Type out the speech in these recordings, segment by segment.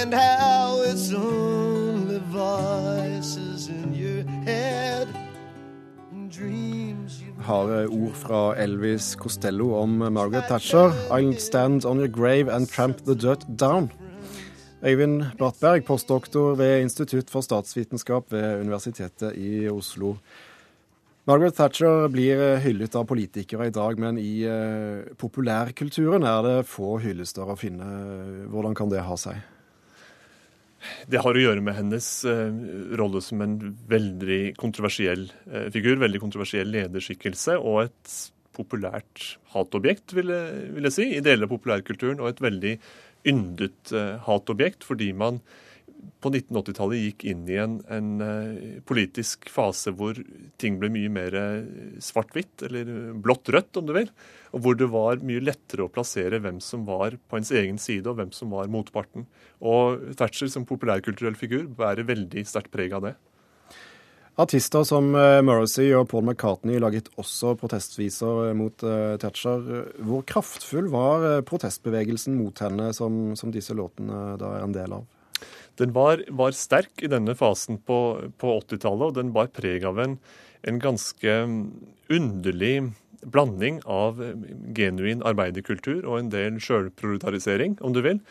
and how it's only voices in your head and dreams Harde ord fra Elvis Costello om Margaret Thatcher. I'll stand on your grave and tramp the dirt down. Øyvind Brattberg, postdoktor ved Institutt for statsvitenskap ved Universitetet i Oslo. Margaret Thatcher blir hyllet av politikere i dag, men i uh, populærkulturen er det få hyllester å finne. Hvordan kan det ha seg? Det har å gjøre med hennes uh, rolle som en veldig kontroversiell uh, figur, veldig kontroversiell lederskikkelse, og et populært hatobjekt, vil jeg, vil jeg si, i deler av populærkulturen. Og et veldig yndet hatobjekt, fordi man på 1980-tallet gikk inn i en, en uh, politisk fase hvor ting ble mye mer eh, svart-hvitt, eller blått-rødt, om du vil. Og hvor det var mye lettere å plassere hvem som var på ens egen side, og hvem som var motparten. Og Thatcher som populærkulturell figur bærer veldig sterkt preg av det. Artister som Morrissey og Paul McCartney laget også protestviser mot Thatcher. Hvor kraftfull var protestbevegelsen mot henne, som, som disse låtene da er en del av? Den var, var sterk i denne fasen på, på 80-tallet, og den bar preg av en, en ganske underlig blanding av genuin arbeiderkultur og en del sjølproletarisering, om du vil.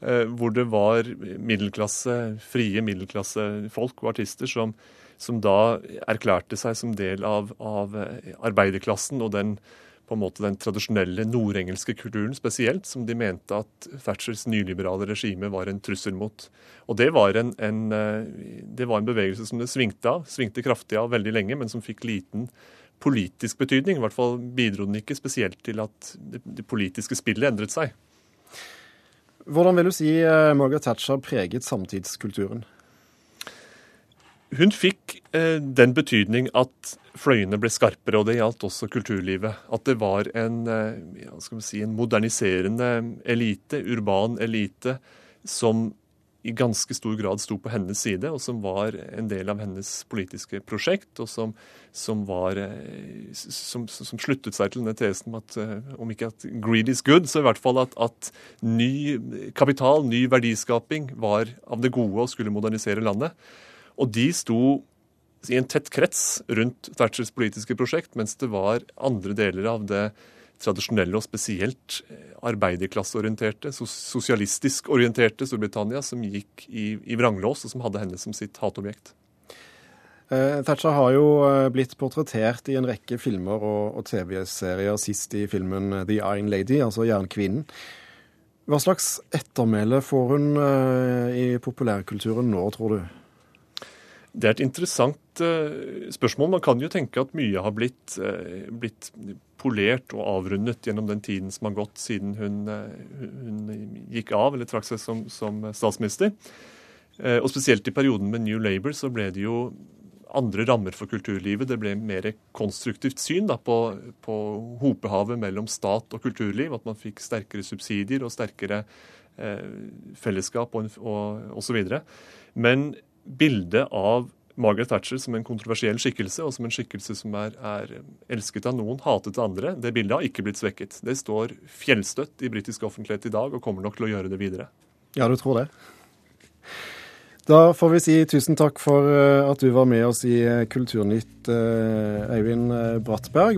Eh, hvor det var middelklasse, frie middelklassefolk og artister som, som da erklærte seg som del av, av arbeiderklassen og den på en måte den tradisjonelle nordengelske kulturen spesielt, som de mente at Thatchers nyliberale regime var en trussel mot. Og det var en, en, eh, det var en bevegelse som det svingte av, svingte kraftig av veldig lenge, men som fikk liten politisk betydning. I hvert fall bidro den ikke spesielt til at det, det politiske spillet endret seg. Hvordan vil du si eh, Margaret Thatcher preget samtidskulturen? Hun fikk eh, den betydning at fløyene ble skarpere, og det gjaldt også kulturlivet. At det var en, eh, si, en moderniserende elite, urban elite, som i ganske stor grad sto på hennes side, og som var en del av hennes politiske prosjekt, og som, som, var, eh, som, som sluttet seg til denne tesen om at eh, om ikke at greed is good, så i hvert fall at, at ny kapital, ny verdiskaping, var av det gode og skulle modernisere landet. Og de sto i en tett krets rundt Thatchers politiske prosjekt, mens det var andre deler av det tradisjonelle og spesielt eh, arbeiderklasseorienterte, sosialistisk orienterte Storbritannia som gikk i, i vranglås, og som hadde henne som sitt hatobjekt. Eh, Thatcher har jo eh, blitt portrettert i en rekke filmer og, og TV-serier, sist i filmen The Iron Lady, altså Jernkvinnen. Hva slags ettermæle får hun i populærkulturen nå, tror du? Det er et interessant uh, spørsmål. Man kan jo tenke at mye har blitt, uh, blitt, polert og avrundet gjennom den tiden som har gått siden hun, uh, hun gikk av eller trakk seg som, som statsminister. og spesielt i perioden med New Labour så ble det jo andre rammer for kulturlivet. Det ble mer konstruktivt syn da, på, på, hopehavet mellom stat og kulturliv. At man fikk sterkere subsidier og sterkere fellesskap og osv. Men bildet av Margaret Thatcher som en kontroversiell skikkelse, og som en skikkelse som er, er, elsket av noen, hatet av andre, det bildet har ikke blitt svekket. Det står fjellstøtt i britisk offentlighet i dag, og kommer nok til å gjøre det videre. Ja, du tror det? Da får vi si tusen takk for eh, at du var med oss i Kulturnytt, eh, Øyvind Brattberg.